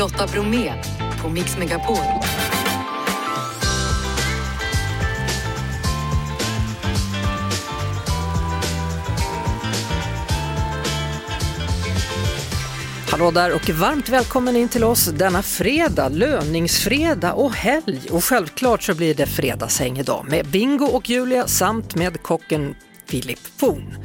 Lotta Bromé på Mix Megapol. Hallå där och varmt välkommen in till oss denna fredag, löningsfredag och helg. Och självklart så blir det fredagshäng idag med Bingo och Julia samt med kocken Filip Poon.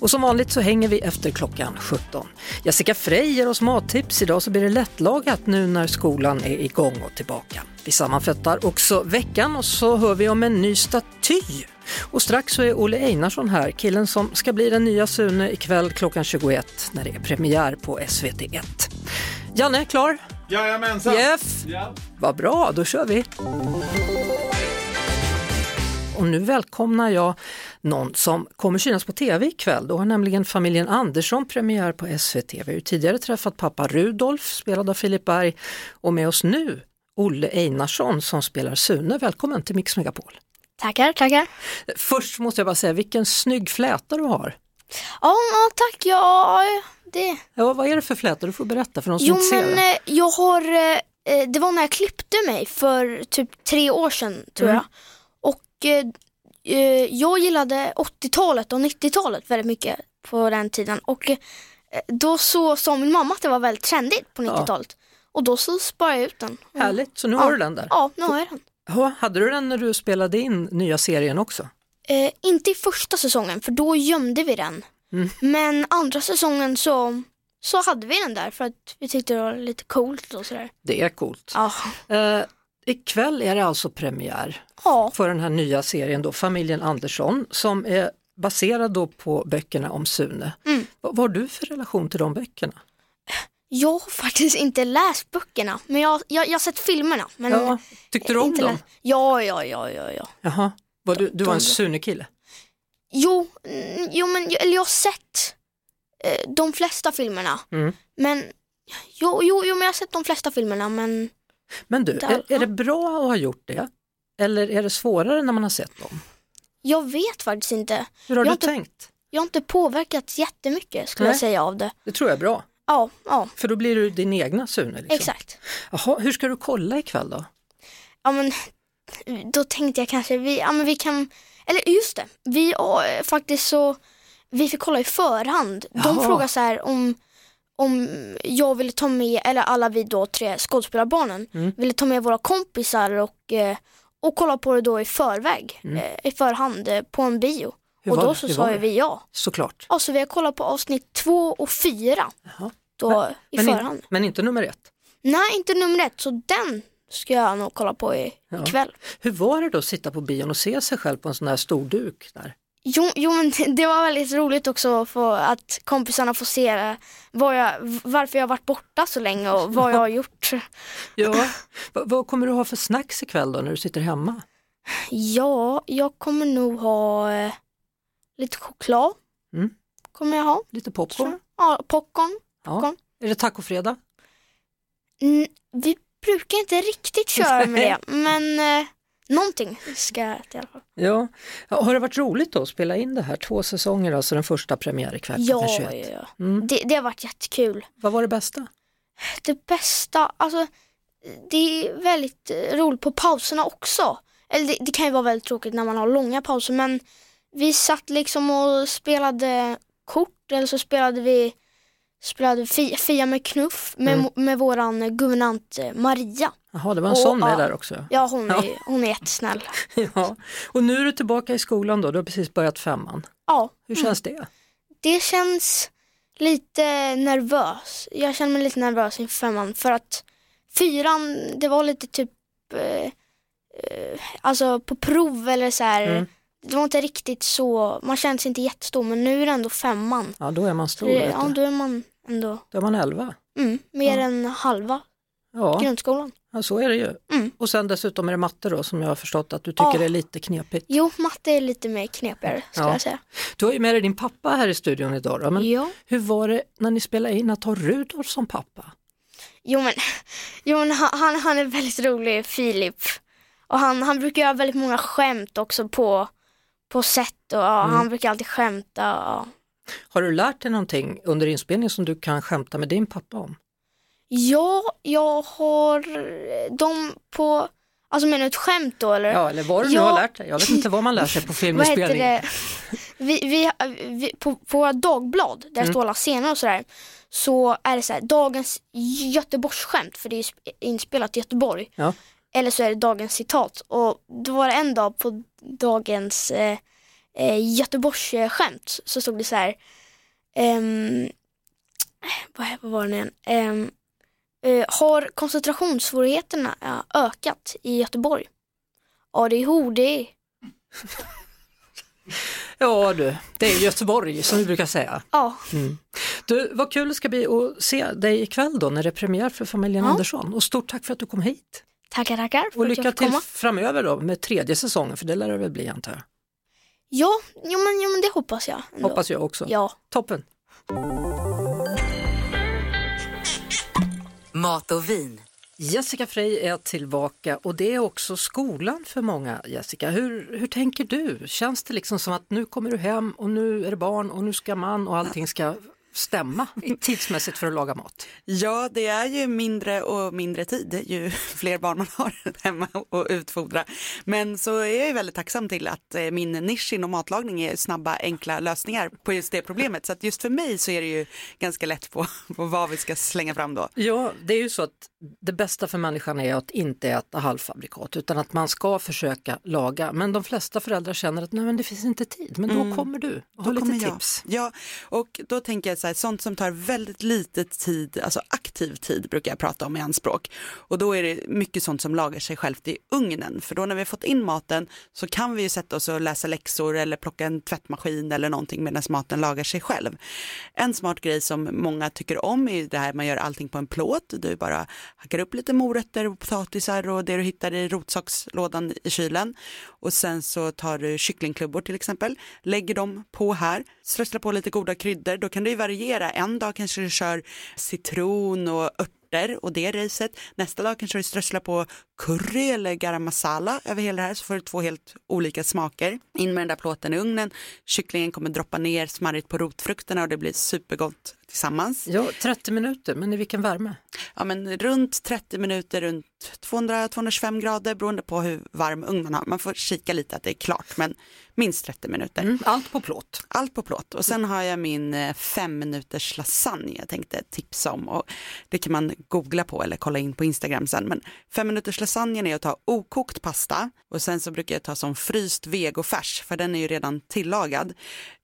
Och som vanligt så hänger vi efter klockan 17. Jessica Frey ger oss mattips. Idag så blir det lättlagat nu när skolan är igång och tillbaka. Vi sammanfattar också veckan och så hör vi om en ny staty. Och strax så är Olle Einarsson här, killen som ska bli den nya Sune ikväll klockan 21 när det är premiär på SVT1. Janne, klar? Jajamensan! Jeff! Ja. Vad bra, då kör vi! Och nu välkomnar jag någon som kommer synas på tv ikväll. Då har nämligen familjen Andersson premiär på SVT. Vi har ju tidigare träffat pappa Rudolf, spelad av Filip Berg, och med oss nu Olle Einarsson som spelar Sune. Välkommen till Mix Megapol. Tackar, tackar. Först måste jag bara säga, vilken snygg fläta du har. Ja, tack. Ja, det... Ja, vad är det för fläta? Du får berätta för de som Jo, inte ser men det. eh, jag har... eh, eh, Det var när jag klippte mig för typ tre år sedan, tror Mm. jag. Eh, eh, jag gillade 80-talet och 90-talet väldigt mycket på den tiden. Och eh, då så sa min mamma att det var väldigt trendigt på 90-talet. Och då så sparade jag ut den. Härligt, så nu har du den där. Ja, nu har jag den. Ja, hade du den när du spelade in nya serien också? Eh, inte i första säsongen, för då gömde vi den. Mm. Men andra säsongen så, så hade vi den där för att vi tyckte det var lite coolt och sådär. Det är coolt. Ja. Eh, ikväll är det alltså premiär Ja, för den här nya serien då, Familjen Andersson, som är baserad då på böckerna om Sune. Mm. Vad, har du för relation till de böckerna? jag har faktiskt inte läst böckerna, men jag, jag, jag har sett filmerna. Men Ja, tyckte du om dem? läst- Ja, ja, ja, ja, ja. Jaha, var du, du var en Sune-kille? Jo, mm, jo men eller jag har sett eh, de flesta filmerna. Mm. Men jo, jo, jo, men jag har sett de flesta filmerna, men Men du, är, är det bra att ha gjort det? Eller är det svårare när man har sett dem? jag vet faktiskt inte. Hur har Jag du har inte- tänkt? Jag har inte påverkats jättemycket skulle Nej. jag säga av det. Det tror jag är bra, Ja, ja, för då blir du din egna Sune. Liksom. exakt. Jaha, hur ska du kolla ikväll då? Ja men då tänkte jag kanske, vi, ja men vi kan, eller just det, vi eh, faktiskt så, vi fick kolla i förhand. De Jaha. frågade så här om, om jag ville ta med, eller alla vi då tre skådespelarbarnen, Mm. ville ta med våra kompisar och, eh, och kolla på det då i förväg, Mm. eh, i förhand eh, på en bio. Hur och då det? så sa ju vi ja. Såklart. Och så vi har kollat på avsnitt två och fyra Jaha. då i Men, förhand. in, men inte nummer ett. Nej, inte nummer ett, så den ska jag nog kolla på i, Ja. ikväll. Hur var det då att sitta på bion och se sig själv på en sån här stor duk där? Jo, jo men det- var väldigt roligt också för att kompisarna får se vad jag, varför jag har varit borta så länge och vad jag har gjort. Ja, vad, vad kommer du ha för snacks ikväll då när du sitter hemma? Ja, jag kommer nog ha eh, lite choklad. Mm. Kommer jag ha. Lite popcorn? Ja, popcorn. Ja. popcorn. Är det tacofredag? Mm, vi brukar inte riktigt köra med det, men eh, någonting ska jag äta i alla fall. Ja. Har det varit roligt då att spela in det här? Två säsonger, alltså den första premiär ikväll Ja, ja, 21. ja. Mm. Det, det har varit jättekul. Vad var det bästa? det bästa, alltså det är väldigt eh, roligt på pauserna också. Eller det, det kan ju vara väldigt tråkigt när man har långa pauser men vi satt liksom och spelade kort eller så spelade vi spelade Fia, Fia med knuff med, Mm. med våran guvernant eh, Maria. Jaha, det var en Och, sån med ja. där också. Ja hon är, hon är jättesnäll. Ja. Och nu är du tillbaka i skolan då, du har precis börjat femman. Ja, Hur känns det? det känns lite nervös. Jag känner mig lite nervös inför femman för att fyran, det var lite typ eh, eh, alltså på prov eller så här. Mm. Det var inte riktigt så, man kände sig inte jättestor men nu är det ändå femman. Ja, då är man stor. det, ja, då är man ändå Då är man elva. mm, mer Ja. än halva Ja, grundskolan. ja, så är det ju. Mm. Och sen dessutom är det matte då som jag har förstått att du tycker Ja. är lite knepigt. Jo, matte är lite mer knepigare skulle Ja. jag säga. Du har ju med dig din pappa här i studion idag då, men Ja. hur var det när ni spelade in att ha Rudolf som pappa? Jo men, jo, men han, han, är väldigt rolig, Filip. Och han, han brukar göra väldigt många skämt också på, på set och ja, Mm. han brukar alltid skämta. Ja. Har du lärt dig någonting under inspelningen som du kan skämta med din pappa om? Ja, jag har dem på, alltså menar du ett skämt då eller? Ja, eller vad du nu Ja. har lärt dig. Jag vet inte vad man lär sig på Vad heter filminspelning. det? Vi, vi, vi, på, på våra dagblad, där Mm. står alla scener och sådär, så är det så här, dagens Göteborgsskämt, för det är sp- inspelat i Göteborg. Ja. Eller så är det dagens citat. Och då var det en dag på dagens eh, eh, Göteborgsskämt så stod det så här, ehm, vad, vad var det nu igen? Ehm, eh, har koncentrationssvårigheterna ja, ökat i Göteborg? Är. Ja du, det är Göteborg som vi brukar säga. Ja, Du, vad kul det ska bli att se dig ikväll då när det är premiär för familjen Ja. Andersson. Och stort tack för att du kom hit. tackar, tackar Och lycka till komma. framöver då med tredje säsongen, för det lär det väl bli antar jag. Ja, jo, men, jo, men det hoppas jag. ändå. Hoppas jag också. Ja. Toppen. Mat och vin. Jessica Frey är tillbaka och det är också skolan för många. Jessica, hur, hur tänker du? Känns det liksom som att nu kommer du hem och nu är det barn och nu ska man och allting ska stämma tidsmässigt för att laga mat? Ja, det är ju mindre och mindre tid ju fler barn man har hemma och utfodra. Men så är jag ju väldigt tacksam till att eh, min nisch inom matlagning är snabba, enkla lösningar på just det problemet. Så att just för mig så är det ju ganska lätt på, på vad vi ska slänga fram då. Ja, det är ju så att det bästa för människan är att inte äta halvfabrikat utan att man ska försöka laga. Men de flesta föräldrar känner att nej, men det finns inte tid. Men då kommer du och har lite jag. tips. Ja, och då tänker jag så här, sånt som tar väldigt lite tid, alltså aktiv tid brukar jag prata om i anspråk. Och då är det mycket sånt som lagar sig självt i ugnen. För då när vi har fått in maten så kan vi ju sätta oss och läsa läxor eller plocka en tvättmaskin eller någonting medan maten lagar sig själv. En smart grej som många tycker om är ju det här man gör allting på en plåt. Du bara hackar upp lite morötter och potatisar och det du hittar i rotsakslådan i kylen. Och sen så tar du kycklingklubbor till exempel, lägger dem på här, strösslar på lite goda kryddor. Då kan det ju variera. En dag kanske du kör citron och örter och det racet. Nästa dag kanske du strösslar på curry eller garam masala över hela det här så får du två helt olika smaker. In med den där plåten i ugnen. Kycklingen kommer droppa ner smarrigt på rotfrukterna och det blir supergott tillsammans. Ja, 30 minuter, men i vilken värme? Ja, men runt 30 minuter, runt 200-225 grader beroende på hur varm ugn man har. Man får kika lite att det är klart, men minst 30 minuter. Mm, allt på plåt. Allt på plåt och sen har jag min eh, fem minuters lasagne jag tänkte tipsa om och det kan man googla på eller kolla in på Instagram sen. Men fem minuters lasagnen är att ta okokt pasta och sen så brukar jag ta som fryst vegofärs för den är ju redan tillagad.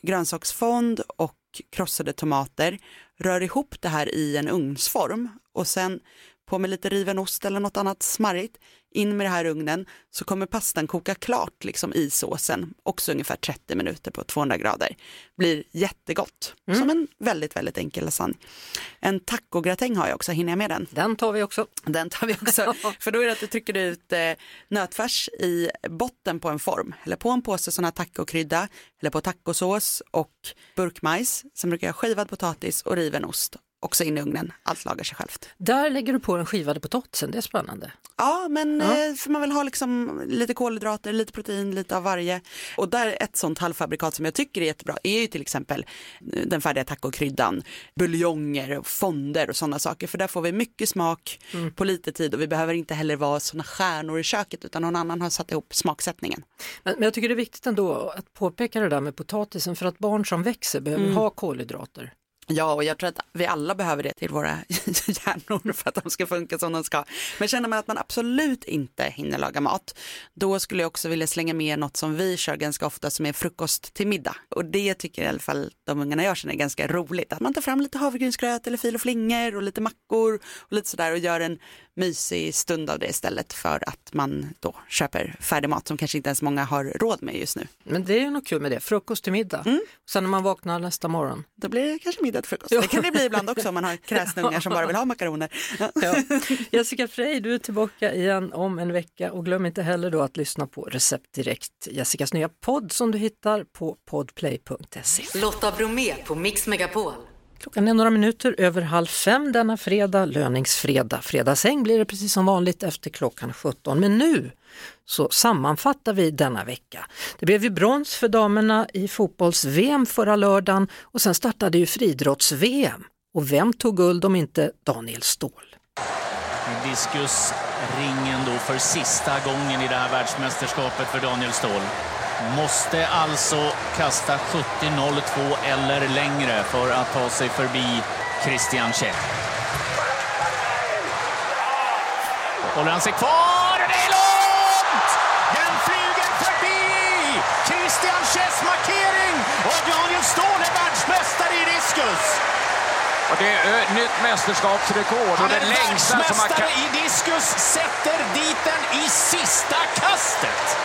Grönsaksfond och krossade tomater. Rör ihop det här i en ugnsform och sen på med lite riven ost eller något annat smarrigt, in med det här i ugnen så kommer pastan koka klart liksom i såsen, också ungefär 30 minuter på 200 grader. Blir jättegott, som en väldigt, väldigt enkel lasagne. En tacogratäng har jag också, hinner jag med den? Den tar vi också. Den tar vi också, för då är det att du trycker ut eh, nötfärs i botten på en form, eller på en påse sån här tacokrydda, eller på tacosås och burkmajs. Sen brukar jag ha skivad potatis och riven ost, också in i ugnen, allt lagar sig självt. Där lägger du på den skivade potatisen, det är spännande. Ja, men Ja. Eh, för man vill ha liksom lite kolhydrater, lite protein, lite av varje. Och där ett sånt halvfabrikat som jag tycker är jättebra är ju till exempel eh, den färdiga tacokryddan, buljonger fonder och sådana saker. För där får vi mycket smak Mm. på lite tid och vi behöver inte heller vara sådana stjärnor i köket utan någon annan har satt ihop smaksättningen. Men, men jag tycker det är viktigt ändå att påpeka det där med potatisen för att barn som växer behöver ha kolhydrater. Ja, och jag tror att vi alla behöver det till våra hjärnor för att de ska funka som de ska. Men känner man att man absolut inte hinner laga mat, då skulle jag också vilja slänga med något som vi kör ganska ofta som är frukost till middag. Och det tycker i alla fall de ungarna jag känner är ganska roligt. Att man tar fram lite havregrynsgröt eller fil och flingor och lite mackor och lite sådär och gör en mysig stund av det istället för att man då köper färdig mat som kanske inte ens många har råd med just nu. Men det är ju något kul med det, frukost till middag. Sen när man vaknar nästa morgon. Då blir det kanske middag till frukost. Ja. Det kan det bli ibland också om man har kräsna ungar som bara vill ha makaroner. Ja. Jessica Frey, du är tillbaka igen om en vecka och glöm inte heller då att lyssna på Recept Direkt, Jessicas nya podd som du hittar på podplay.se. Lotta Bromé på Mix Megapol. Klockan är några minuter över halv fem denna fredag, löningsfredag. Fredagsäng blir det precis som vanligt efter klockan 17. Men nu så sammanfattar vi denna vecka. Det blev ju brons för damerna i fotbolls-VM förra lördagen och sen startade ju friidrotts-VM. Och vem tog guld om inte Daniel Ståhl? diskusringen då för sista gången i det här världsmästerskapet för Daniel Ståhl. Måste alltså kasta 70.02 eller längre för att ta sig förbi Christian Käck. Håller han sig kvar? Det är långt! Den flyger förbi! Christian Chess markering och Daniel Ståhl är världsmästare i diskus. Och det är ö, nytt mästerskapsrekord. Han är världsmästare i diskus, sätter dit den i sista kastet.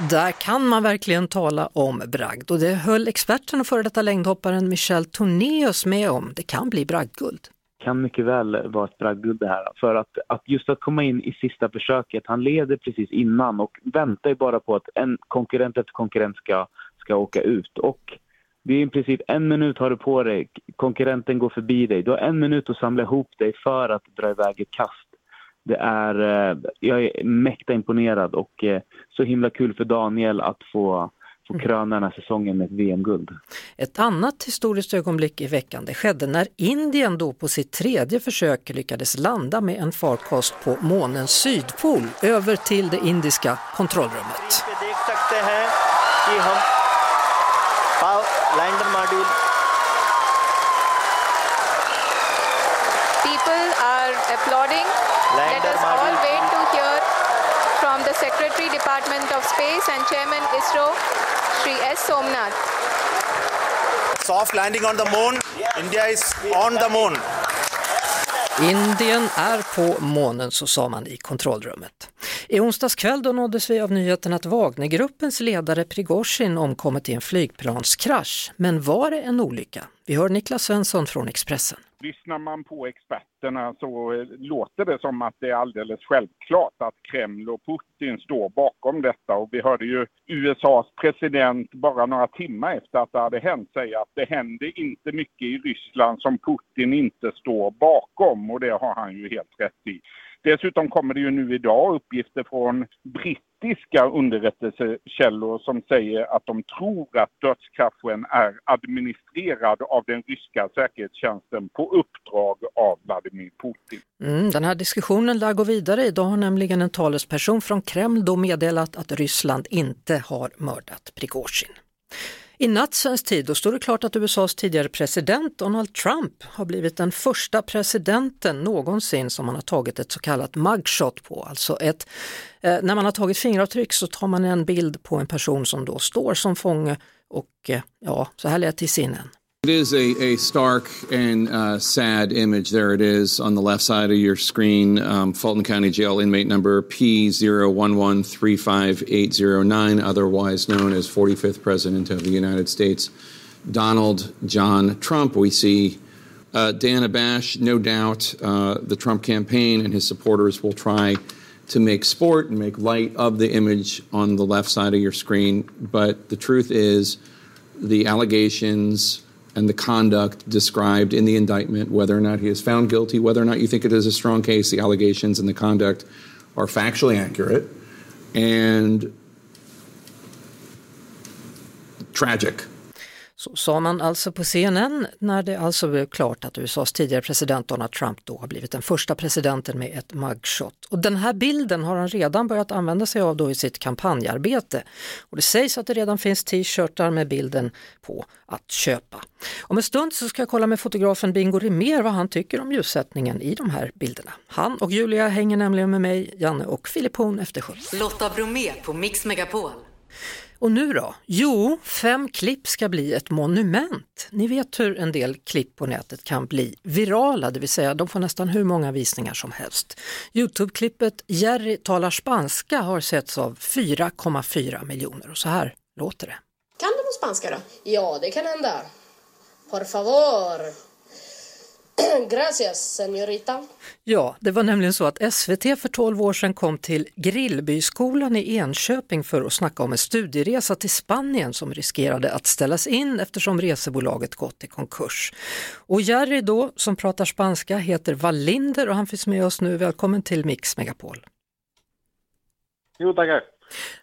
Där kan man verkligen tala om bragd och det höll experten och före detta längdhopparen Michel Tornéus med om. Det kan bli bragdguld. kan mycket väl vara ett bragdguld det här. För att, att just att komma in i sista försöket, han leder precis innan och väntar ju bara på att en konkurrent efter konkurrent ska, ska åka ut. Och det är i princip en minut har du på dig, konkurrenten går förbi dig. Du har en minut att samla ihop dig för att dra iväg ett kast. Det är, eh, jag är mäkta imponerad och eh, så himla kul för Daniel att få, få kröna den här säsongen med ett VM-guld. Ett annat historiskt ögonblick i veckan det skedde när Indien då på sitt tredje försök lyckades landa med en farkost på månens sydpol över till det indiska kontrollrummet. Applauding. Let Lander us all module. wait to hear from the Secretary Department of Space and Chairman ISRO, Sri S. Somnath. soft landing on the moon. India is on the moon. Indien är på månen, så sa man i kontrollrummet. I onsdags kväll då nåddes vi av nyheten att Wagnergruppens ledare Prigozjin omkommit i en flygplanskrasch. Men var det en olycka? Vi hör Niklas Svensson från Expressen. Lyssnar man på experterna så eh, låter det som att det är alldeles självklart att Kreml och Putin står bakom detta. Och vi hörde ju USAs president bara några timmar efter att det hade hänt säga att det händer inte mycket i Ryssland som Putin inte står bakom och det har han ju helt rätt i. Dessutom kommer det ju nu idag uppgifter från brittiska underrättelsekällor som säger att de tror att dödskraschen är administrerad av den ryska säkerhetstjänsten på uppdrag av Vladimir Putin. Mm, den här diskussionen lär gå vidare. Idag har nämligen en talesperson från Kreml då meddelat att Ryssland inte har mördat Prigozjin. I natt svensk tid då står det klart att USAs tidigare president Donald Trump har blivit den första presidenten någonsin som man har tagit ett så kallat mugshot på. Alltså ett, eh, när man har tagit fingeravtryck så tar man en bild på en person som då står som fånge och eh, ja, så här lät det i sinnen. It is a, a stark and uh, sad image. There it is on the left side of your screen. Um, Fulton County Jail inmate number P01135809, otherwise known as 45th President of the United States, Donald John Trump. We see uh, Dan Abash, no doubt uh, the Trump campaign and his supporters will try to make sport and make light of the image on the left side of your screen. But the truth is, the allegations and the conduct described in the indictment, whether or not he is found guilty, whether or not you think it is a strong case, the allegations and the conduct are factually accurate and tragic. Så sa man alltså på CNN när det alltså blev klart att USAs tidigare president Donald Trump då har blivit den första presidenten med ett mugshot. Och den här bilden har han redan börjat använda sig av då i sitt kampanjarbete. Och det sägs att det redan finns t-shirtar med bilden på att köpa. Om en stund så ska jag kolla med fotografen Bingo Rimér vad han tycker om ljussättningen i de här bilderna. Han och Julia hänger nämligen med mig, Janne och Filip Horn efter sjön. Lotta Bromé på Mix Megapol. Och nu då? Jo, fem klipp ska bli ett monument. Ni vet hur en del klipp på nätet kan bli virala, det vill säga de får nästan hur många visningar som helst. Youtube-klippet Jerry talar spanska har setts av 4,4 miljoner och så här låter det. Kan du spanska då? Ja, det kan hända. Por favor. Gracias, señorita. Ja, det var nämligen så att SVT för 12 år sedan kom till Grillbyskolan i Enköping för att snacka om en studieresa till Spanien som riskerade att ställas in eftersom resebolaget gått i konkurs. Och Jerry då, som pratar spanska, heter Wallinder och han finns med oss nu. Välkommen till Mix Megapol. Jo, tackar.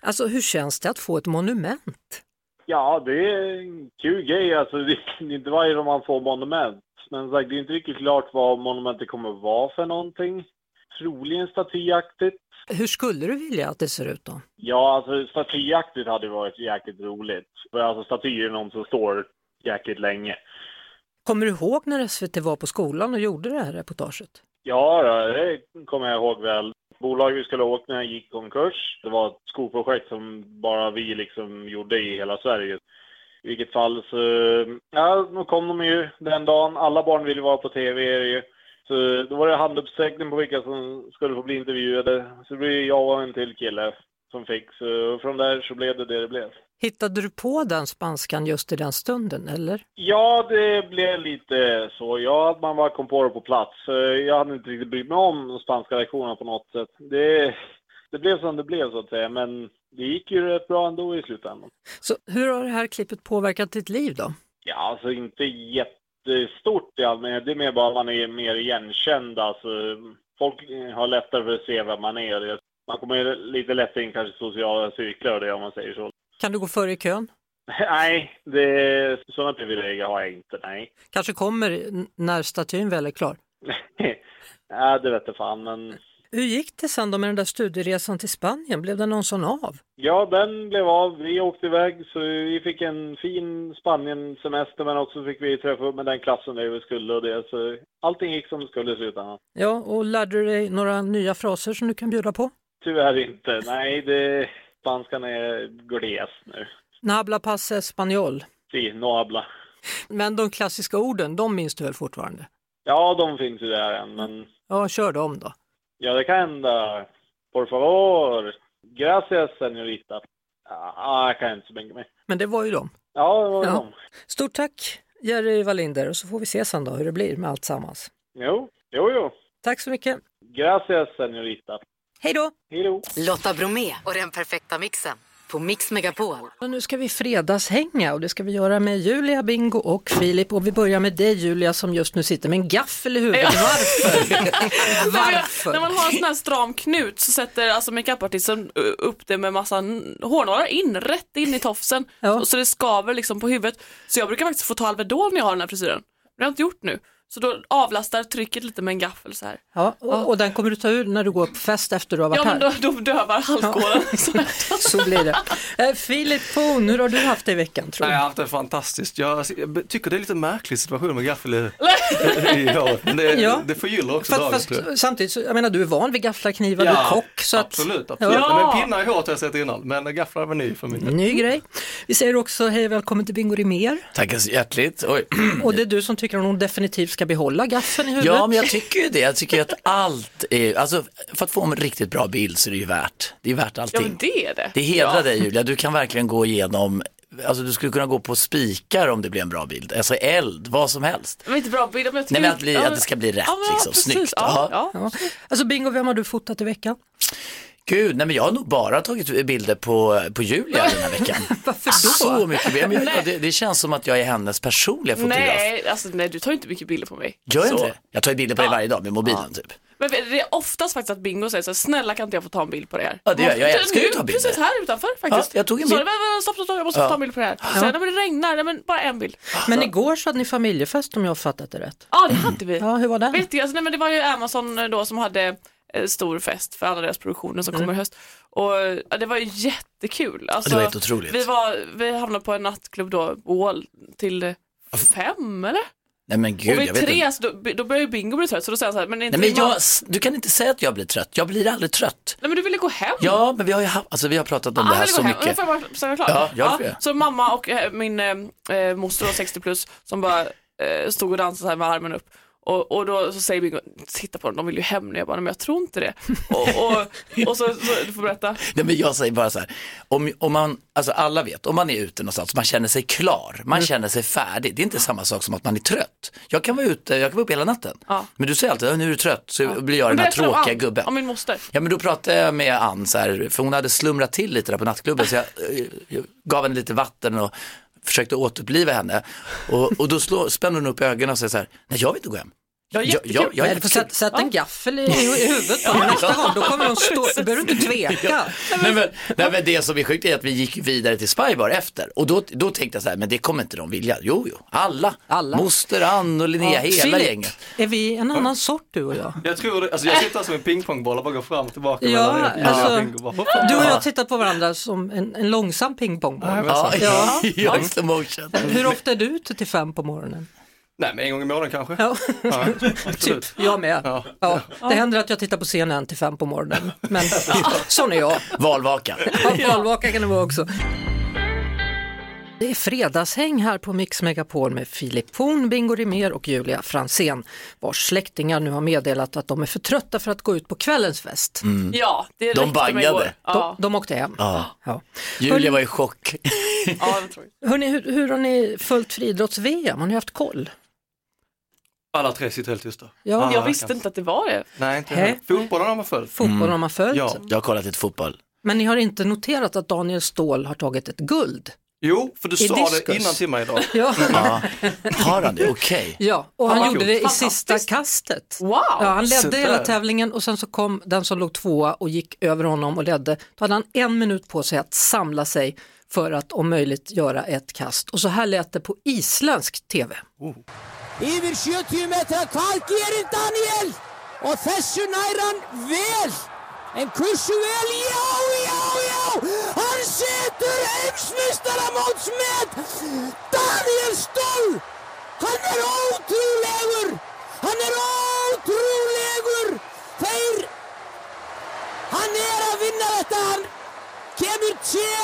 Alltså hur känns det att få ett monument? Ja, det är en kul grej. Alltså, det är inte varje gång man får monument. Men sagt, det är inte riktigt klart vad monumentet kommer att vara för någonting. Troligen statyaktigt. Hur skulle du vilja att det ser ut då? Ja, alltså statyaktigt hade varit jäkligt roligt. För alltså statyer är någon som står jäkligt länge. Kommer du ihåg när SVT var på skolan och gjorde det här reportaget? Ja, det kommer jag ihåg väl. Bolaget vi skulle ha åkt med gick konkurs. Det var ett skolprojekt som bara vi liksom gjorde i hela Sverige. I vilket fall så, ja, då kom de ju den dagen. Alla barn ville vara på tv ju. Så då var det handuppsträckning på vilka som skulle få bli intervjuade. Så det blev jag och en till kille som fick. Så från där så blev det det det blev. Hittade du på den spanskan just i den stunden eller? Ja, det blev lite så. Ja, att man bara kom på det på plats. Jag hade inte riktigt brytt mig om de spanska lektionerna på något sätt. Det, det blev som det blev så att säga, men det gick ju rätt bra ändå i slutändan. Så hur har det här klippet påverkat ditt liv då? Ja, alltså inte jättestort i allmänhet. Det är mer bara man är mer igenkänd. Alltså, folk har lättare för att se vem man är. Man kommer lite lättare in kanske sociala cirklar och det om man säger så. Kan du gå före i kön? Nej, det, sådana privilegier har jag inte, nej. Kanske kommer när statyn väl är klar? ja, det vet jag fan, men Hur gick det sen då med den där studieresan till Spanien? Blev det någon sån av? ja, den blev av. Vi åkte iväg, så vi fick en fin Spanien-semester, men också fick vi träffa upp med den klassen där vi skulle och det. Så allting gick som det skulle i slutändan. Ja, och lärde du dig några nya fraser som du kan bjuda på? Tyvärr inte. Nej, det, spanskan är gles nu. Nabla passe español. Si, no habla. Men de klassiska orden, de minns du väl fortfarande? Ja, de finns ju där än, men Ja, kör dem då. Ja, det kan hända. Por favor. Gracias, señorita. Ja, jag kan inte så mycket mer. Men det var ju dem. Ja, det var Ja. dem. Stort tack Jerry Wallinder och så får vi se sen då hur det blir med allt sammans. Jo, jo, jo. Tack så mycket. Gracias, señorita. Hej då! Hej då! Lotta Bromé och den perfekta mixen på Mix Megapol. Och nu ska vi fredagshänga och det ska vi göra med Julia, Bingo och Filip. Och vi börjar med dig Julia som just nu sitter med en gaffel i huvudet. Ja. Varför? Varför? När man har en sån här stram knut så sätter alltså makeupartisten upp det med massa hårnålar in, rätt in i tofsen. Så, så det skaver liksom på huvudet. Så jag brukar faktiskt få ta Alvedon när jag har den här frisyren. Det har jag inte gjort nu. Så då avlastar trycket lite med en gaffel så här. Ja, och, och den kommer du ta ur när du går på fest efter du har varit Ja men här. då, då dövar halkåren. Så blir det. Eh, Filip Poon, hur har du haft det i veckan tror Nej, du? jag har haft det fantastiskt. Jag, jag tycker det är lite märklig situation med gaffel i, i håret. Men det, Ja. det förgyller också Fast, dagen fast samtidigt, så, jag menar du är van vid gafflar, knivar, du är kock. Så att, absolut. absolut. Ja. Men pinnar i håret har jag sett innan, men gafflar var ny för min del. Ny grej. Vi säger också hej välkommen till Bingo Rimér. Tackar så hjärtligt. Oj. Och det är du som tycker att hon definitivt ska behålla gaffeln i huvudet. Ja, men jag tycker ju det. Jag tycker att allt är, alltså för att få en riktigt bra bild så är det ju värt. Det är värt Ja allting. men det är det. Det hedrar ja. dig Julia, du kan verkligen gå igenom, alltså du skulle kunna gå på spikar om det blir en bra bild, alltså eld, vad som helst. Men inte bra bild, men jag tycker Nej men att, bli, ja, att det ska bli rätt ja, liksom, precis. snyggt. Ja, Ja. ja. Alltså Bingo, vem har du fotat i veckan? Gud, nej men jag har nog bara tagit bilder på, på Julia den här veckan. Varför då? Så mycket bilder. Men jag, det, det känns som att jag är hennes personliga fotograf. Nej, alltså, nej, du tar inte mycket bilder på mig. Gör jag Så. inte? Jag tar ju bilder på dig varje dag med mobilen typ. Men det är oftast faktiskt att Bingo säger så här, snälla kan inte jag få ta en bild på det här? Ja, det gör jag. Jag älskar ju att ta bilder. Precis här utanför faktiskt. Ja, jag tog en Så, bild. men, men, stopp, stopp, stopp, jag måste Ja. ta en bild på det här. Så, nej, men det regnar, nej, men bara en bild. Men igår så hade ni familjefest om jag har fattat det rätt. Ja, det hade vi. Ja, hur var den? Vet du, alltså, nej, men det var ju Amazon då som hade stor fest för alla deras produktioner som kommer i höst. Och ja, det var jättekul. Alltså, Det var helt otroligt. Vi, var, vi hamnade på en nattklubb då, Wall, till eh, fem eller? Nej men gud, och jag vid vet inte. tre, så då, då börjar ju Bingo bli trött så då säger han så här, men inte Nej, men jag, du kan inte säga att jag blir trött, jag blir aldrig trött. Nej men du ville gå hem. Ja, men vi har ju alltså vi har pratat om Ah, det här så hem. mycket. Får jag bara klart? Ja, gör det. Så mamma och eh, min eh, eh, moster då, 60 plus som bara eh, stod och dansade så här med armen upp. Och, och då så säger Bingo, titta på dem, de vill ju hem nu. Jag bara, men jag tror inte det. Och, och, och så, så, du får berätta. Nej, men jag säger bara så här, om, om man, alltså alla vet, om man är ute någonstans, man känner sig klar, man Mm. känner sig färdig. Det är inte samma sak som att man är trött. Jag kan vara ute, jag kan vara uppe hela natten. Ja. Men du säger alltid, "Ja, nu är du trött, så blir jag den här om tråkiga Ann, gubben. Om min moster. Ja men då pratade jag med Ann så här, för hon hade slumrat till lite där på nattklubben så jag, eh, jag gav henne lite vatten och försökte återuppliva henne. Och, och då slå, spänner hon upp ögonen och säger så här, nej jag vill inte gå hem. Ja, ja, ja, Nej, du får sätta, sätta en gaffel i, i huvudet på mig nästa gång, då kommer de stå, då behöver du inte tveka. Nej men, nej men det som är sjukt är att vi gick vidare till Spybar efter och då, då tänkte jag så här, men det kommer inte de vilja. Jo, jo, alla. Alla. Moster Ann och Linnea, hela Filip, gänget. Är vi en annan sort du och jag? Jag tror det, alltså jag sitter som en pingpongboll och bara går fram och tillbaka Ja, alltså, du och jag tittar på varandra som en, en långsam pingpongboll. Ja, Ja. ja. Hur ofta är du ute till fem på morgonen? Nej, men en gång i månaden kanske. Ja. Ja, Typ, absolut. jag med. Ja. Ja. Det händer att jag tittar på CNN till fem på morgonen, men sån är jag. Valvaka. Ja, Valvaka kan det vara också. Det är fredagshäng här på Mix Megapol med Filip Horn, Bingo Rimér och Julia Fransén vars släktingar nu har meddelat att de är för trötta för att gå ut på kvällens fest. Ja, det De bangade. Ja. De, de åkte hem. Ja. Ja. Julia var i chock. Ja, det tror jag. Hörrni, hur, hur har ni följt friidrotts-VM? Har ni haft koll? Alla tre sitter helt tysta. Ja. Alla Jag visste inte att det var det. Nej, inte Hä? Fotbollen har man följt. Fotboll har man följt, Ja. Jag har kollat lite fotboll. men ni har inte noterat att Daniel Ståhl har tagit ett guld? Jo, för du I sa diskus. det innan till mig idag. Ja, Ja. Har han det? Okej. ja och han Ja, gjorde det i sista kastet. Wow! Ja, han ledde Sådär. hela tävlingen och sen så kom den som låg tvåa och gick över honom och ledde. Då hade han en minut på sig att samla sig för att om möjligt göra ett kast. Och så här lät det på isländsk tv. Yfir 70 metra, hvað gerir Daniel? Og þessu nær hann vel. En hversu vel? Já, já, já! Hann setur heimsmeistaramótsmet! Daniel Stoll! Hann er ótrúlegur! Hann er ótrúlegur! Þeir... Hann er að vinna þetta, hann kemur tje,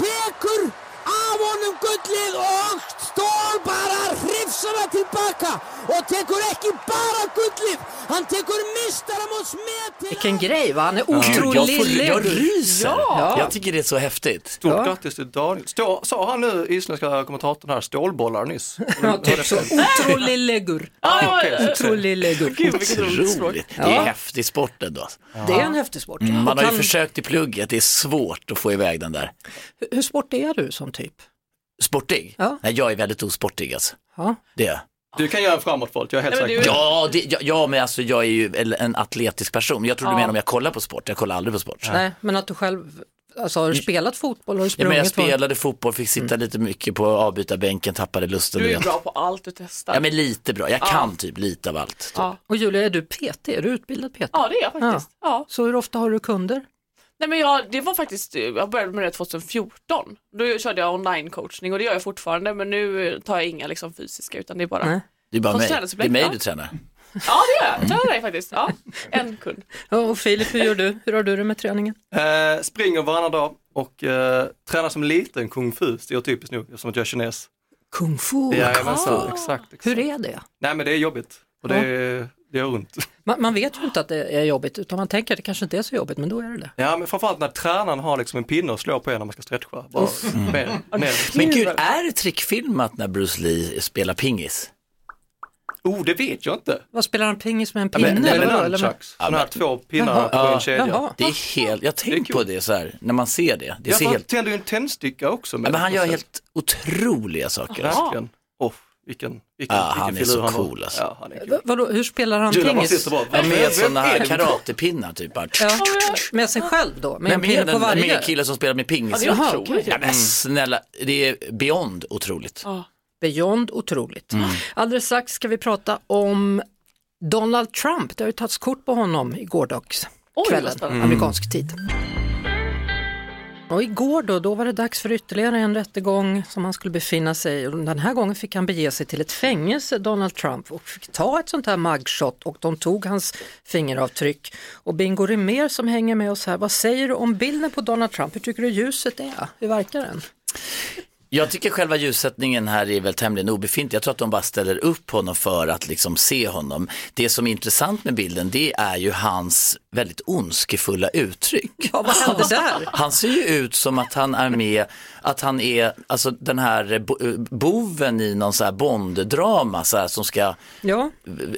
tekur af honum gullið og Stól bara hrifsar það tilbaka og tekur ekki bara gullið, hann tekur mistaramótsmet Vilken grej va, han är otrolig. jag ryser. Ja. Jag tycker det är så häftigt. Stort Ja. grattis till Daniel. Stå, sa han nu, isländska kommentatorn här, stålbollar nyss? Ja, typ så. Otrolig legur. Otrolig legur. Gud, vilket roligt språk. Otroligt. Det är häftig sport ändå. Det är en häftig sport. Mm, Man har ju han- försökt i plugget, det är svårt att få iväg den där. Hur- Hur sportig är du som typ? Sportig? Ja. Nej, jag är väldigt osportig alltså. Ja. Det är jag. Du kan göra en framåtvolt, jag är helt Nej, men säker. du- Ja, det, ja, ja, men alltså jag är ju en atletisk person. Jag tror du Ja. menar om jag kollar på sport, jag kollar aldrig på sport. Nej, men att du själv, alltså har du spelat fotboll? Har du Ja, sprungit? men jag spelade fotboll, fick sitta lite mycket på avbytarbänken, tappade lusten. Du är du bra på allt du testar. Ja, men lite bra. Jag Ja. kan typ lite av allt. Ja. Och Julia, är du PT? Är du utbildad PT? ja, det är jag faktiskt. Ja. Så hur ofta har du kunder? Nej men jag, det var faktiskt, jag började med det 2014. Då körde jag online-coachning och det gör jag fortfarande men nu tar jag inga liksom fysiska utan det är bara Nej. Det är bara mig. Det är mig ja. du tränar. Ja det gör jag, tränar dig faktiskt. Ja, en kund. Ja, och Filip, hur gör du? Hur har du det med träningen? Eh, springer varannan dag och eh, tränar som liten kung fu, stereotypiskt nog, eftersom att jag är kines. Kung fu? Jajamensan, exakt, exakt. Hur är det? Nej men det är jobbigt och det, är, det gör ont. Man, man vet ju inte att det är jobbigt, utan man tänker att det kanske inte är så jobbigt, men då är det det. Ja men framförallt när tränaren har liksom en pinne och slår på en när man ska stretcha. Bara, mer, mer. Men gud, är det trickfilmat när Bruce Lee spelar pingis? Oh, det vet jag inte. Vad spelar han pingis med en Ja, pinne? men, det är eller? Eller med- nunchucks, sådana här två pinnar på en Ja. kedja. Jaha. Det är helt, jag tänkt på det så här, när man ser det. Det Ja, ser helt, tänder ju en tändsticka också. ja, men han gör helt otroliga saker. Verkligen. Vilken, vilken, vilken han är filur så han har. cool alltså. Ja, han är kul. Va- Vadå, hur spelar han pingis? Ja, med sådana är här karatepinnar typ. Bara. Ja, med sig själv då? Med Ja, en pinne på varje? med en kille som spelar med pingis. Ja, det otroligt. Ja, men snälla, det är beyond otroligt. Ja. Beyond otroligt. Mm. Alldeles strax ska vi prata om Donald Trump. Det har ju tagits kort på honom i gårdagskvällen, Oj, vad spännande. amerikansk tid. Och igår då, då var det dags för ytterligare en rättegång som han skulle befinna sig i. Den här gången fick han bege sig till ett fängelse, Donald Trump, och fick ta ett sånt här mugshot och de tog hans fingeravtryck. Och Bingo Rimér som hänger med oss här, vad säger du om bilden på Donald Trump? Hur tycker du ljuset är? Hur verkar den? Jag tycker själva ljussättningen här är väl tämligen obefintlig. Jag tror att de bara ställer upp honom för att liksom se honom. Det som är intressant med bilden det är ju hans väldigt ondskefulla uttryck. Ja, vad hände där? Han ser ju ut som att han är med, att han är alltså den här bo- boven i någon så här Bond-drama så här, som ska Ja,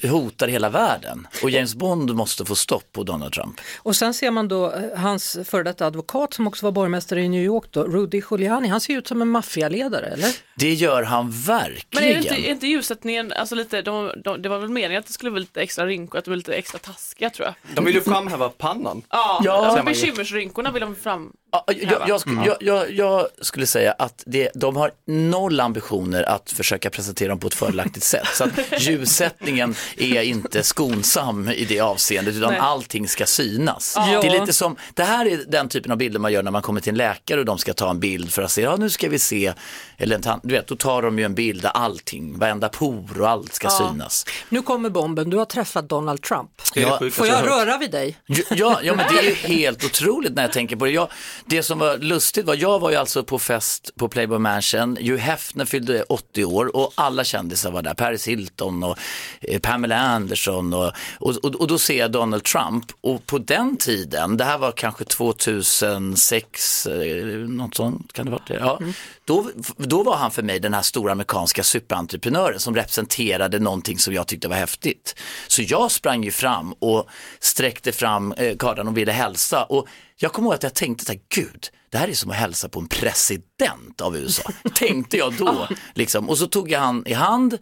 hota hela världen. Och James Bond måste få stopp på Donald Trump. och sen ser man då eh, hans före detta advokat som också var borgmästare i New York då, Rudy Giuliani, han ser ut som en maffialedare programledare, eller? Det gör han Men är det verkligen. inte, är inte ljussättningen, alltså lite, de, de, det var väl meningen att det skulle vara lite extra rynkor, att de var lite extra taskiga tror jag. De vill ju framhäva pannan. Ja, Ja. ju. bekymmersrynkorna vill de fram. Ja, jag, jag, Mm. jag, jag, jag skulle säga att det, de har noll ambitioner att försöka presentera dem på ett fördelaktigt sätt. Så att ljussättningen är inte skonsam i det avseendet utan Nej. allting ska synas. Ja. Det är lite som, det här är den typen av bilder man gör när man kommer till en läkare och de ska ta en bild för att se, ja nu ska vi se, eller en du vet, då tar de ju en bild där allting, varenda por och allt ska Ja. synas. Nu kommer bomben, du har träffat Donald Trump. Ja, Får jag röra vid dig? Ja, ja, men det är ju helt otroligt när jag tänker på det. Jag, det som var lustigt var, jag var ju alltså på fest på Playboy Mansion, Hugh Hefner fyllde 80 år och alla kändisar var där, Paris Hilton och eh, Pamela Anderson och, och, och, och då ser jag Donald Trump och på den tiden, det här var kanske 2006, eh, något sånt kan det vara det? Ja. Då, då var han för mig den här stora amerikanska superentreprenören som representerade någonting som jag tyckte var häftigt. Så jag sprang ju fram och sträckte fram eh, kardan och ville hälsa och jag kommer ihåg att jag tänkte så här, gud, det här är som att hälsa på en president av USA, tänkte jag då. Liksom. Och så tog jag han i hand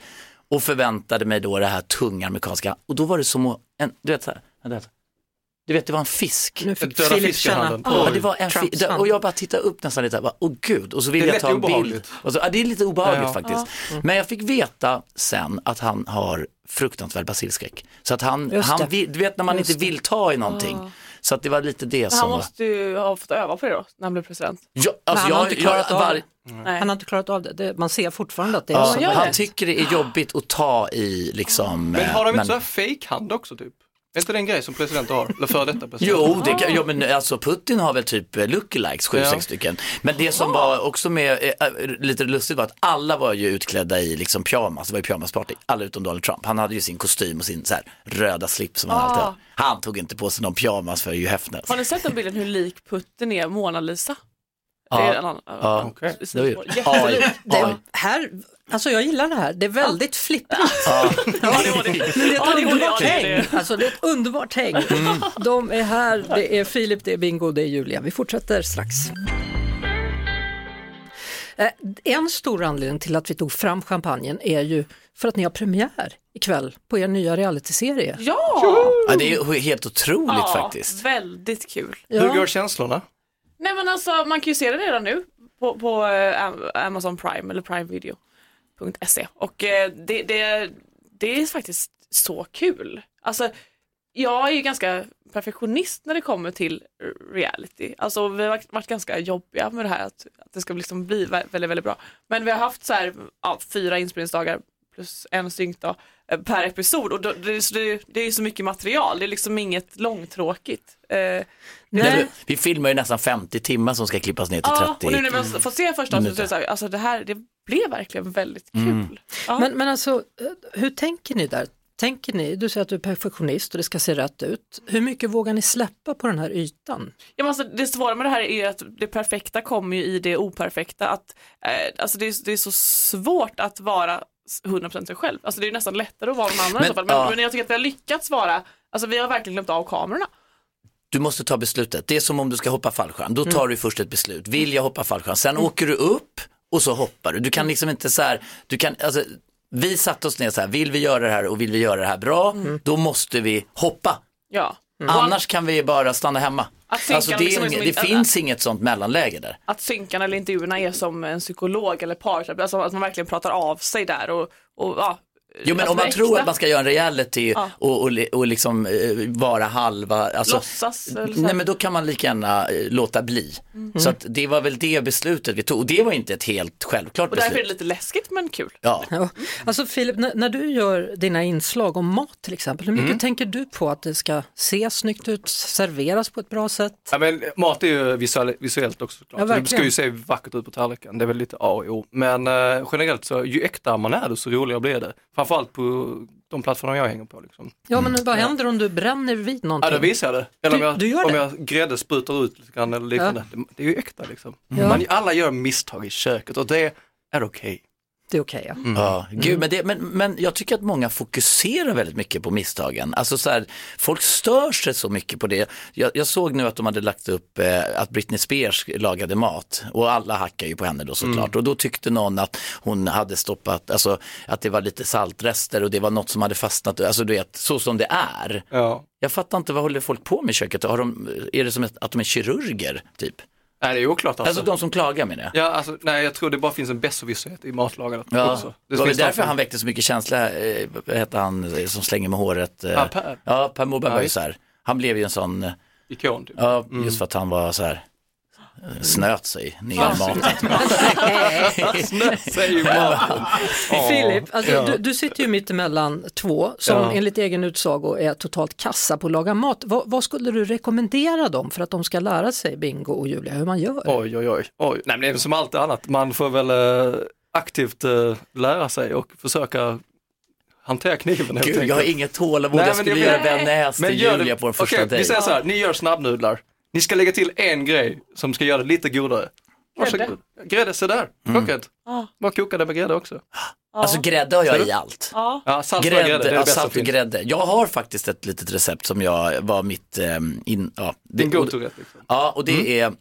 och förväntade mig då det här tunga amerikanska och då var det som att, en, du vet så här, du vet det var en fisk. Nu fick Döda känna handen. Ja, det var en Trumps fi- och jag bara tittade upp nästan lite, åh gud, och så ville jag ta en lätt bild. obehagligt. Och så, ja, det är lite obehagligt Ja, ja. faktiskt. Men jag fick veta sen att han har fruktansvärd basilskräck. Så att han, han du vet när man Just inte vill ta i någonting. Så att det var lite det Men som han måste ju ha fått öva på det då, när han blev president. Ja, alltså Men han har jag, inte klarat jag, av var. Nej. Han har inte klarat av det. det man ser fortfarande att det är ja, så. han det. tycker det är jobbigt att ta i liksom. Men har de eh, inte så här fake-hand också typ? Är inte det en grej som presidenter har? Eller före detta presidenter? Jo, det kan, ja, men alltså Putin har väl typ eh, lookalikes, sju, Ja. sex stycken. Men det som var också med, äh, lite lustigt var att alla var ju utklädda i liksom pyjamas, det var ju pyjamasparty, alla utom Donald Trump. Han hade ju sin kostym och sin så här, röda slips som han Ah. alltid har. Han tog inte på sig någon pyjamas för Hugh Hefner. Har ni sett den bilden hur lik Putin är Mona Lisa? Ja. Det är en annan, Ja, okej. det var ju- Jättelik. AI. Det här, alltså jag gillar det här, det är väldigt flippigt. Ja. Ja, det det. Men det är Ja, ett det, underbart ja, det är häng. det. Alltså det är ett underbart häng. De är här, det är Filip, det är Bingo, det är Julia. Vi fortsätter strax. Eh, En stor anledning till att vi tog fram champagnen är ju för att ni har premiär ikväll på er nya realityserie. Ja! Ja, det är helt otroligt ja, faktiskt. väldigt kul. Hur går känslorna? Nej men alltså man kan ju se det redan nu på, på eh, Am- Amazon Prime eller primevideo.se och eh, det, det, det är faktiskt så kul. Alltså jag är ju ganska perfektionist när det kommer till reality. Alltså vi har varit- ganska jobbiga med det här att, att det ska liksom bli väldigt, väldigt bra. Men vi har haft så här, ja, fyra inspelningsdagar plus en synkdag eh, per episod och då, det, så det, det är så mycket material, det är liksom inget långtråkigt. Eh, Nej. Vi filmar ju nästan 50 timmar som ska klippas ner till Ja, 30. och nu när vi har fått se första avsnittet så är det så här, alltså det här, det blev verkligen väldigt kul. Mm. Ja. Men, men alltså, eh, hur tänker ni där? Tänker ni, du säger att du är perfektionist och det ska se rätt ut. Hur mycket vågar ni släppa på den här ytan? Ja, men alltså, det svåra med det här är ju att det perfekta kommer ju i det operfekta. Att, eh, alltså det, är, det är så svårt att vara 100% sig själv. Alltså det är nästan lättare att vara någon annan Men, i så fall. Men, ja. men jag tycker att vi har lyckats vara, alltså vi har verkligen glömt av kamerorna. Du måste ta beslutet. Det är som om du ska hoppa fallskärm. Då Mm. tar du först ett beslut. Vill jag hoppa fallskärm? Sen åker du upp och så hoppar du. Du kan liksom inte så här, du kan, alltså, vi satte oss ner så här, vill vi göra det här och vill vi göra det här bra, Mm. då måste vi hoppa. Ja. Annars kan vi bara stanna hemma. Att synka Alltså, det, liksom är, det finns inget sånt mellanläge där. Att synkarna eller intervjuerna är som en psykolog eller parterapeut, alltså att man verkligen pratar av sig där och, och ja. Jo men alltså om man det tror äkta. att man ska göra en reality Ja. och, och, och liksom eh, vara halva, alltså, Låtsas så nej men då kan man lika gärna eh, låta bli. Mm. Så att det var väl det beslutet vi tog och det var inte ett helt självklart Och därför är beslut. det lite läskigt men kul. Ja. Ja. Alltså Filip, när, när du gör dina inslag om mat till exempel, hur mycket Mm. tänker du på att det ska se snyggt ut, serveras på ett bra sätt? Ja, men mat är ju visuell, visuellt också såklart. Ja, Så det ska ju se vackert ut på tallriken, det är väl lite A och O. Men eh, generellt så, ju äktare man är desto roligare blir det. Framförallt på de plattformar jag hänger på. Liksom. Ja men vad händer om du bränner vid någonting? Ja, då visar jag det. Eller om Du- jag, du gör om det? jag grädde sprutar ut lite grann eller liknande. Det, det är ju äkta liksom. Ja. Man, alla gör misstag i köket och det är okej. Det är okej. ja. Ja, gud, men, det, men, men jag tycker att många fokuserar väldigt mycket på misstagen. Alltså så här, folk stör sig så mycket på det. Jag, jag såg nu att de hade lagt upp eh, att Britney Spears lagade mat och alla hackar ju på henne då såklart. Mm. Och då tyckte någon att hon hade stoppat, alltså att det var lite saltrester och det var något som hade fastnat, alltså du vet, så som det är. Ja. Jag fattar inte, vad håller folk på med i köket? Har de, är det som att de är kirurger, typ? Nej, det är oklart alltså. Alltså de som klagar med det? Ja, alltså, nej, jag tror det bara finns en besserwisserhet i matlagandet Ja, också. det var finns därför han väckte så mycket känsla, eh, vad heter han eh, som slänger med håret? Eh, Ja, Per. Ja, Per Morberg Ja, var ju så här, han blev ju en sån, eh, Ikon typ. ja, just för att han var så här, snöt sig ner i maten. Snöt sig i maten. Filip, alltså, Ja. du, du sitter ju mitt emellan två som Ja. enligt egen utsago är totalt kassa på att laga mat. Vad, vad skulle du rekommendera dem för att de ska lära sig, Bingo och Julia, hur man gör? Oj, oj, oj. oj. Nej, men det är som allt annat, man får väl eh, aktivt eh, lära sig och försöka hantera kniven helt Gud, jag har inget tålamod, Nej, jag men skulle göra bearnaise till gör Julia på en första Okej, dejt. Vi säger så här, ni gör snabbnudlar. Ni ska lägga till en grej som ska göra det lite godare. Varsågod. Grädde, så där. Mm. Klockrent. Bara koka det med grädde också. Alltså grädde har jag i allt. Ja. Ja, salt och Grädde, grädde, det är det salt och grädde. Jag har faktiskt ett litet recept som jag var mitt, um, in, ja, Din det- go-to-rätt. Liksom. Ja, och det Mm. är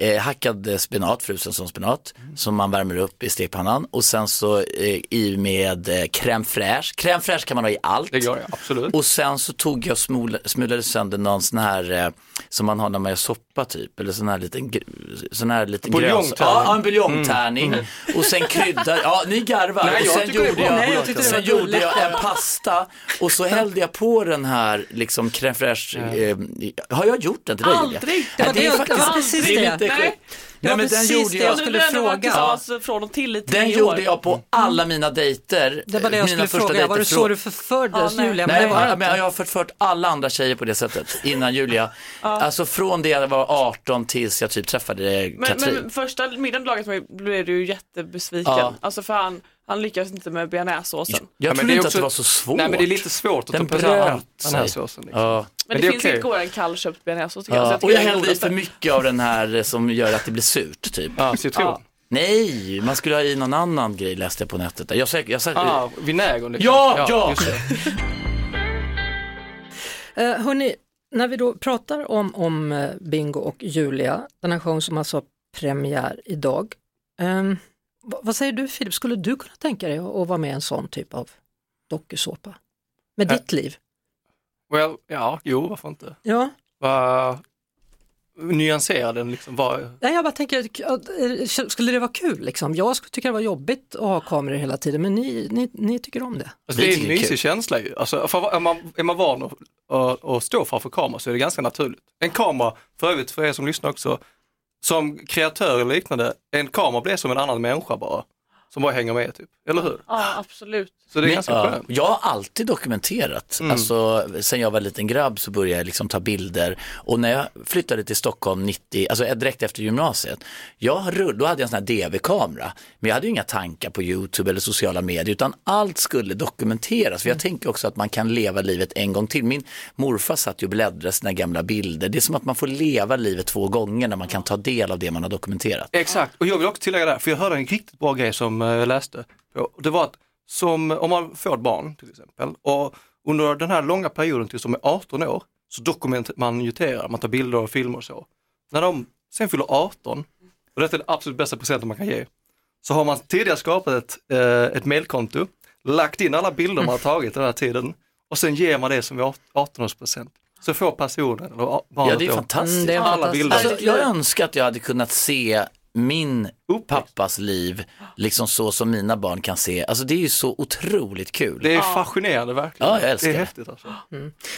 eh, hackad spenat, frusen som spenat, som man värmer upp i stekpannan och sen så eh, i med eh, crème fraîche. Crème fraîche kan man ha i allt. Det gör jag, absolut. Och sen så tog jag och smul, smulade sönder någon sån här eh, som man har när man gör soppa typ, eller sån här liten, sån här liten Buljongtärning. gröns- Ja, en buljongtärning. Mm. Och sen kryddar, ja ni garvar. Nej, och jag sen det är gjorde jag, Nej, jag sen gjorde jag en pasta och så hällde jag på den här liksom crème fraîche, eh, har jag gjort den till dig? Aldrig. Det var det är faktiskt- precis det det. lite- Nej. Var Nej, men den gjorde jag. jag skulle fråga. från och till Den gjorde jag på alla mina dejter. Det var det jag mina skulle första fråga, var det så du förfördes Ja, nej. Julia? Men Nej, var det men jag har förfört alla andra tjejer på det sättet innan Julia. Alltså från det jag var 18 tills jag typ träffade Men, Katrin. men första middagen du lagat mig blev du ju jättebesviken. Ja. Alltså för han, han lyckades inte med bearnaisesåsen. jag Ja, men trodde det är inte också- att det var så svårt. Nej, men det är lite svårt att bröt den här sig. såsen. Liksom. Ja. Men, Men det, det finns okej. inte godare än kallköpt bearnaisesås tycker jag. Så Ja. jag Och jag det är hällde i för mycket av den här eh, som gör att det blir surt typ. Ja, citron. Ja. Nej, man skulle ha i någon annan grej läste jag på nätet. Jag, jag, jag, Ah, vinäger liksom. Ja, ja. just det. Eh, hörni, när vi då pratar om, om eh, Bingo och Julia, den här showen som alltså har premiär idag. ehm, vad, säger du Filip, skulle du kunna tänka dig att, vara med i en sån typ av dokusåpa? Med ditt liv? Well, ja, jo, varför inte? Ja, Va, nyansera den liksom. Var, Nej, jag bara tänker, eh, skulle det vara kul liksom? Jag skulle tycka det var jobbigt att ha kameror hela tiden, men ni, ni, ni tycker om det. alltså, det är en mysig kul. känsla ju. Alltså, för, är, man, är man van att, att, att stå framför kamera så är det ganska naturligt. En kamera, för övrigt för er som lyssnar också, som kreatör eller liknande, en kamera blir som en annan människa bara. Som bara hänger med typ, eller hur? Ja, absolut. Så det är Men, ganska ja, skönt. jag har alltid dokumenterat. Mm. Alltså, sen jag var liten grabb så började jag liksom ta bilder. Och när jag flyttade till Stockholm 90, alltså direkt efter gymnasiet, jag då hade jag en sån här DV-kamera. Men jag hade ju inga tankar på YouTube eller sociala medier, utan allt skulle dokumenteras. För jag tänker också att man kan leva livet en gång till. Min morfar satt ju och bläddrade sina gamla bilder. Det är som att man får leva livet två gånger när man kan ta del av det man har dokumenterat. Exakt, och jag vill också tillägga där, för jag hörde en riktigt bra grej som eh, jag läste. Det var att som, om man får ett barn till exempel och under den här långa perioden tills de är 18 år så dokumenterar man man tar bilder och filmer och så. När de sen fyller 18, och detta är det absolut bästa presenten man kan ge, så har man tidigare skapat ett, eh, ett mailkonto, lagt in alla bilder man har tagit den här tiden och sen ger man det som är 18-årspresent. Så får personen, eller barnet Ja, det är fantastiskt. Mm, det är alla fantastiskt. bilder. Alltså, jag önskar att jag hade kunnat se min pappas liv liksom så som mina barn kan se. Alltså det är ju så otroligt kul. Det är fascinerande verkligen. Ja, jag älskar det är det. häftigt alltså.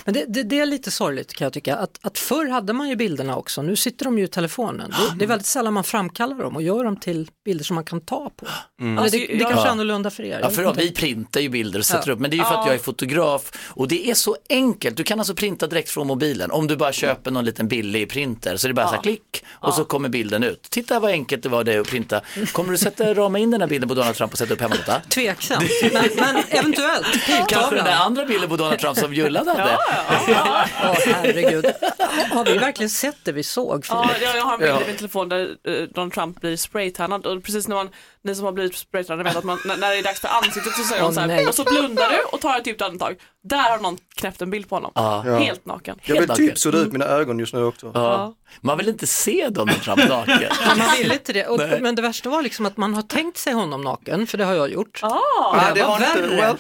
Men det, det, det är lite sorgligt kan jag tycka, att, att förr hade man ju bilderna också, nu sitter de ju i telefonen. Det, det är väldigt sällan man framkallar dem och gör dem till bilder som man kan ta på. Eller det, det kanske är Ja. annorlunda för er. Ja, för vet vi printar ju bilder och sätter Ja. upp, men det är ju för att Ja. jag är fotograf och det är så enkelt. Du kan alltså printa direkt från mobilen. Om du bara köper någon liten billig printer så är det bara så här klick och så kommer bilden ut. Titta vad enkelt det var det att printa. Kommer du sätta, rama in den här bilden på Donald Trump och sätta upp hemma dig? Tveksamt, men, men eventuellt. Kanske den där andra bilden på Donald Trump som Julla hade. Åh, herregud. Har vi verkligen sett det vi såg? Ja, Filip? jag, jag har en bild Ja. i min telefon där eh, Donald Trump blir spraytannad och precis när man, ni som har blivit vet att man, när, när det är dags för ansiktet så säger hon så här, och så blundar du och tar ett djupt andetag. Där har någon knäppt en bild på honom. Ja. Helt naken. Jag vill typ sudda ut mina ögon just nu också. Ja. Man vill inte se Donald Trump naken. Ja, man vill inte det. Och, men det värsta var liksom att man har tänkt sig honom naken, för det har jag gjort. Ah. Det, här det var inte- värre. well.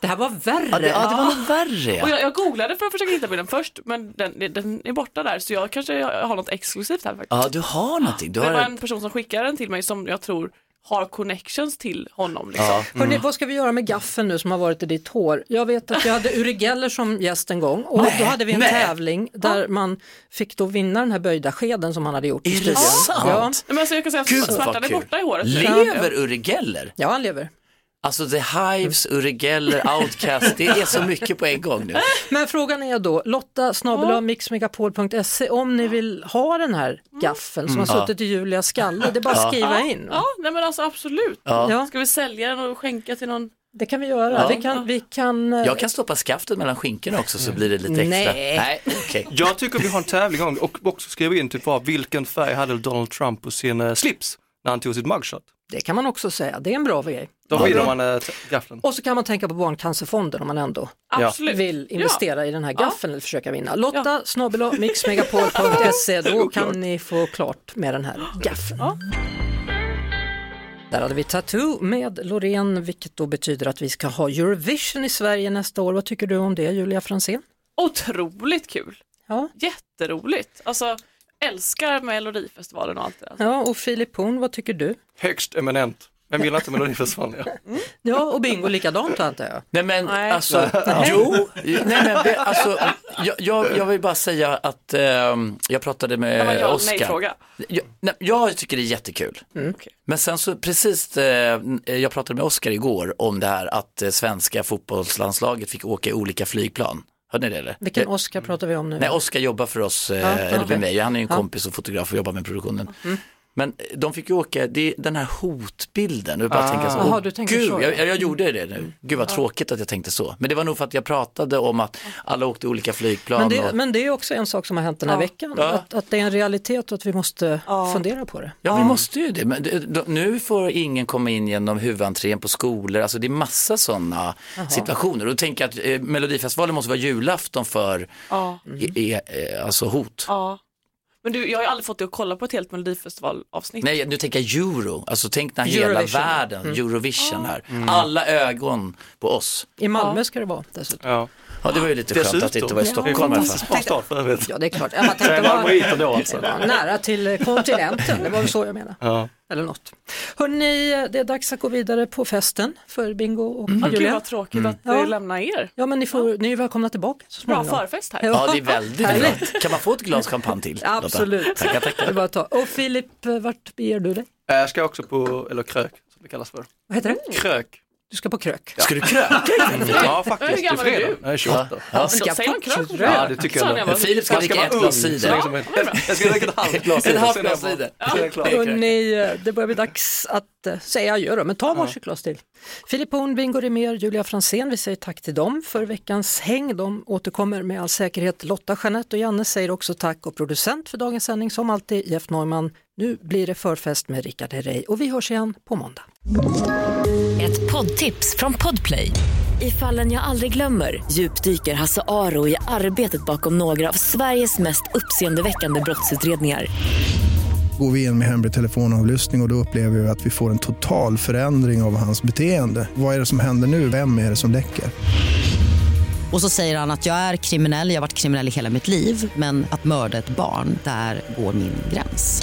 Det här var värre. Ja, det, ja, det var nog värre. Och Ja. jag, jag googlade för att försöka hitta bilden först men den, den är borta där så jag kanske har något exklusivt här faktiskt. ja, du har någonting. Du det var en person som skickade den till mig som jag tror har connections till honom. Liksom. Ja. Hörrni, vad ska vi göra med gaffeln nu som har varit i ditt hår? Jag vet att jag hade Uri Geller som gäst en gång och då hade vi en nej. tävling där man fick då vinna den här böjda skeden som han hade gjort i Är det studion. sant? Ja, Men alltså jag kan säga Gud, att vad svärtan är kul. borta i håret. Lever Uri Geller? ja, han lever. Alltså The Hives, Uri Geller, Outcast, det är så mycket på en gång nu. Men frågan är då, Lotta snabel mixmegapol.se om ni vill ha den här gaffeln som har Mm. suttit i Julias skalle, det är bara att skriva in. Ja, nej men alltså absolut. Ja. Ska vi sälja den och skänka till någon? Det kan vi göra. Ja. Vi kan, vi kan, eh, Jag kan stoppa skaftet mellan skinkorna också så blir det lite extra. Nej. Nej okej. Jag tycker vi har en tävling och också skriva in typ vad, vilken färg hade Donald Trump på sin eh, slips när han tog sitt mugshot. det kan man också säga, det är en bra grej. Då vinner man eh, gaffeln. Och så kan man tänka på Barncancerfonden om man ändå Absolut. vill investera i den här Ja. gaffeln eller försöka vinna. Lotta snabel mixmegapol.se, då kan ni få klart med den här gaffeln. Där hade vi Tattoo med Loreen, vilket då betyder att vi ska ha Eurovision i Sverige nästa år. Vad tycker du om det, Julia Fransén? Otroligt kul. Ja. Jätteroligt. Alltså älskar Melodifestivalen och allt det där. Ja, och Filip Horn, vad tycker du? Högst eminent. Vem gillar inte Melodifestivalen? Ja. Ja, och Bingo likadant antar jag. Nej men Nej. alltså, jo, nej men det- alltså, jag, jag, jag vill bara säga att ehm, jag pratade med ja Oskar. nej-fråga. Jag, nej, jag tycker det är jättekul. Men sen så precis, eh, jag pratade med Oskar igår om det här att eh, svenska fotbollslandslaget fick åka i olika flygplan. Hörde ni det eller? Vilken Oscar pratar vi om nu? Nej, Oskar jobbar för oss, eh, Ja, eller okej. för mig, han är en kompis och fotograf och jobbar med produktionen. Men de fick ju åka, det är den här hotbilden, jag bara Ah. tänka så, Jaha, åh, du gud, så, ja. jag, jag, jag gjorde det nu. Gud vad tråkigt att jag tänkte så. Men det var nog för att jag pratade om att alla åkte olika flygplan. Men det, och, men det är också en sak som har hänt den här Ja. veckan, Ja. att, att det är en realitet och att vi måste Ja. fundera på det. Ja, vi måste ju det. Men det, nu får ingen komma in genom huvudentrén på skolor. Alltså det är massa sådana situationer. Och då tänker jag att eh, Melodifestivalen måste vara julafton för Ja. i, i, eh, alltså hot. Men du, jag har ju aldrig fått dig att kolla på ett helt Melodifestivalavsnitt. Nej, nu tänker jag euro. Alltså tänk när hela Eurovision. världen, Eurovision här. Mm. Alla ögon på oss. I Malmö ska det vara dessutom. Ja. Ja, det var ju lite skönt att det inte var i Det är Stockholm fantastiskt bra start för övrigt. Ja, det är klart. Ja, man tänkte då alltså. var nära till kontinenten, det var väl så jag menade. Ja. Eller något. Hörrni, det är dags att gå vidare på festen för Bingo och Ja, gud Julia. vad tråkigt att Ja. lämna er. Ja, men ni, får, ni är välkomna tillbaka så Bra förfest här. Ja, det är väldigt bra. Kan man få ett glas champagne till? Absolut. Tackar, tackar. bara att ta. Och Filip, eh, vart beger du dig? Jag ska också på, eller krök som det kallas för. Vad heter det? Krök. Du ska på krök. Ska du kröka? Ja faktiskt, Hur det är gammal är du? Jag är 28. Ja. Ska säger man på krök. Ja det tycker jag. jag Filip ska dricka ett glas cider. Jag ska dricka ett halvt glas Ett halvt glas cider. Hörrni, eh, det börjar bli dags att eh, säga adjö då, men ta varsitt glas till. Filip Horn, Bingo Rimér, Julia Fransén, vi säger tack till dem för veckans häng. De återkommer med all säkerhet. Lotta, Jeanette och Janne säger också tack och producent för dagens sändning som alltid Jeff Neumann. Nu blir det förfest med Rickard Herrey och vi hörs igen på måndag. Ett poddtips från Podplay. I fallen jag aldrig glömmer djupdyker Hasse Aro i arbetet bakom några av Sveriges mest uppseendeväckande brottsutredningar. Går vi in med hemlig telefonavlyssning och, och då upplever vi att vi får en total förändring av hans beteende. Vad är det som händer nu? Vem är det som läcker? Och så säger han att jag är kriminell, jag har varit kriminell i hela mitt liv men att mörda ett barn, där går min gräns.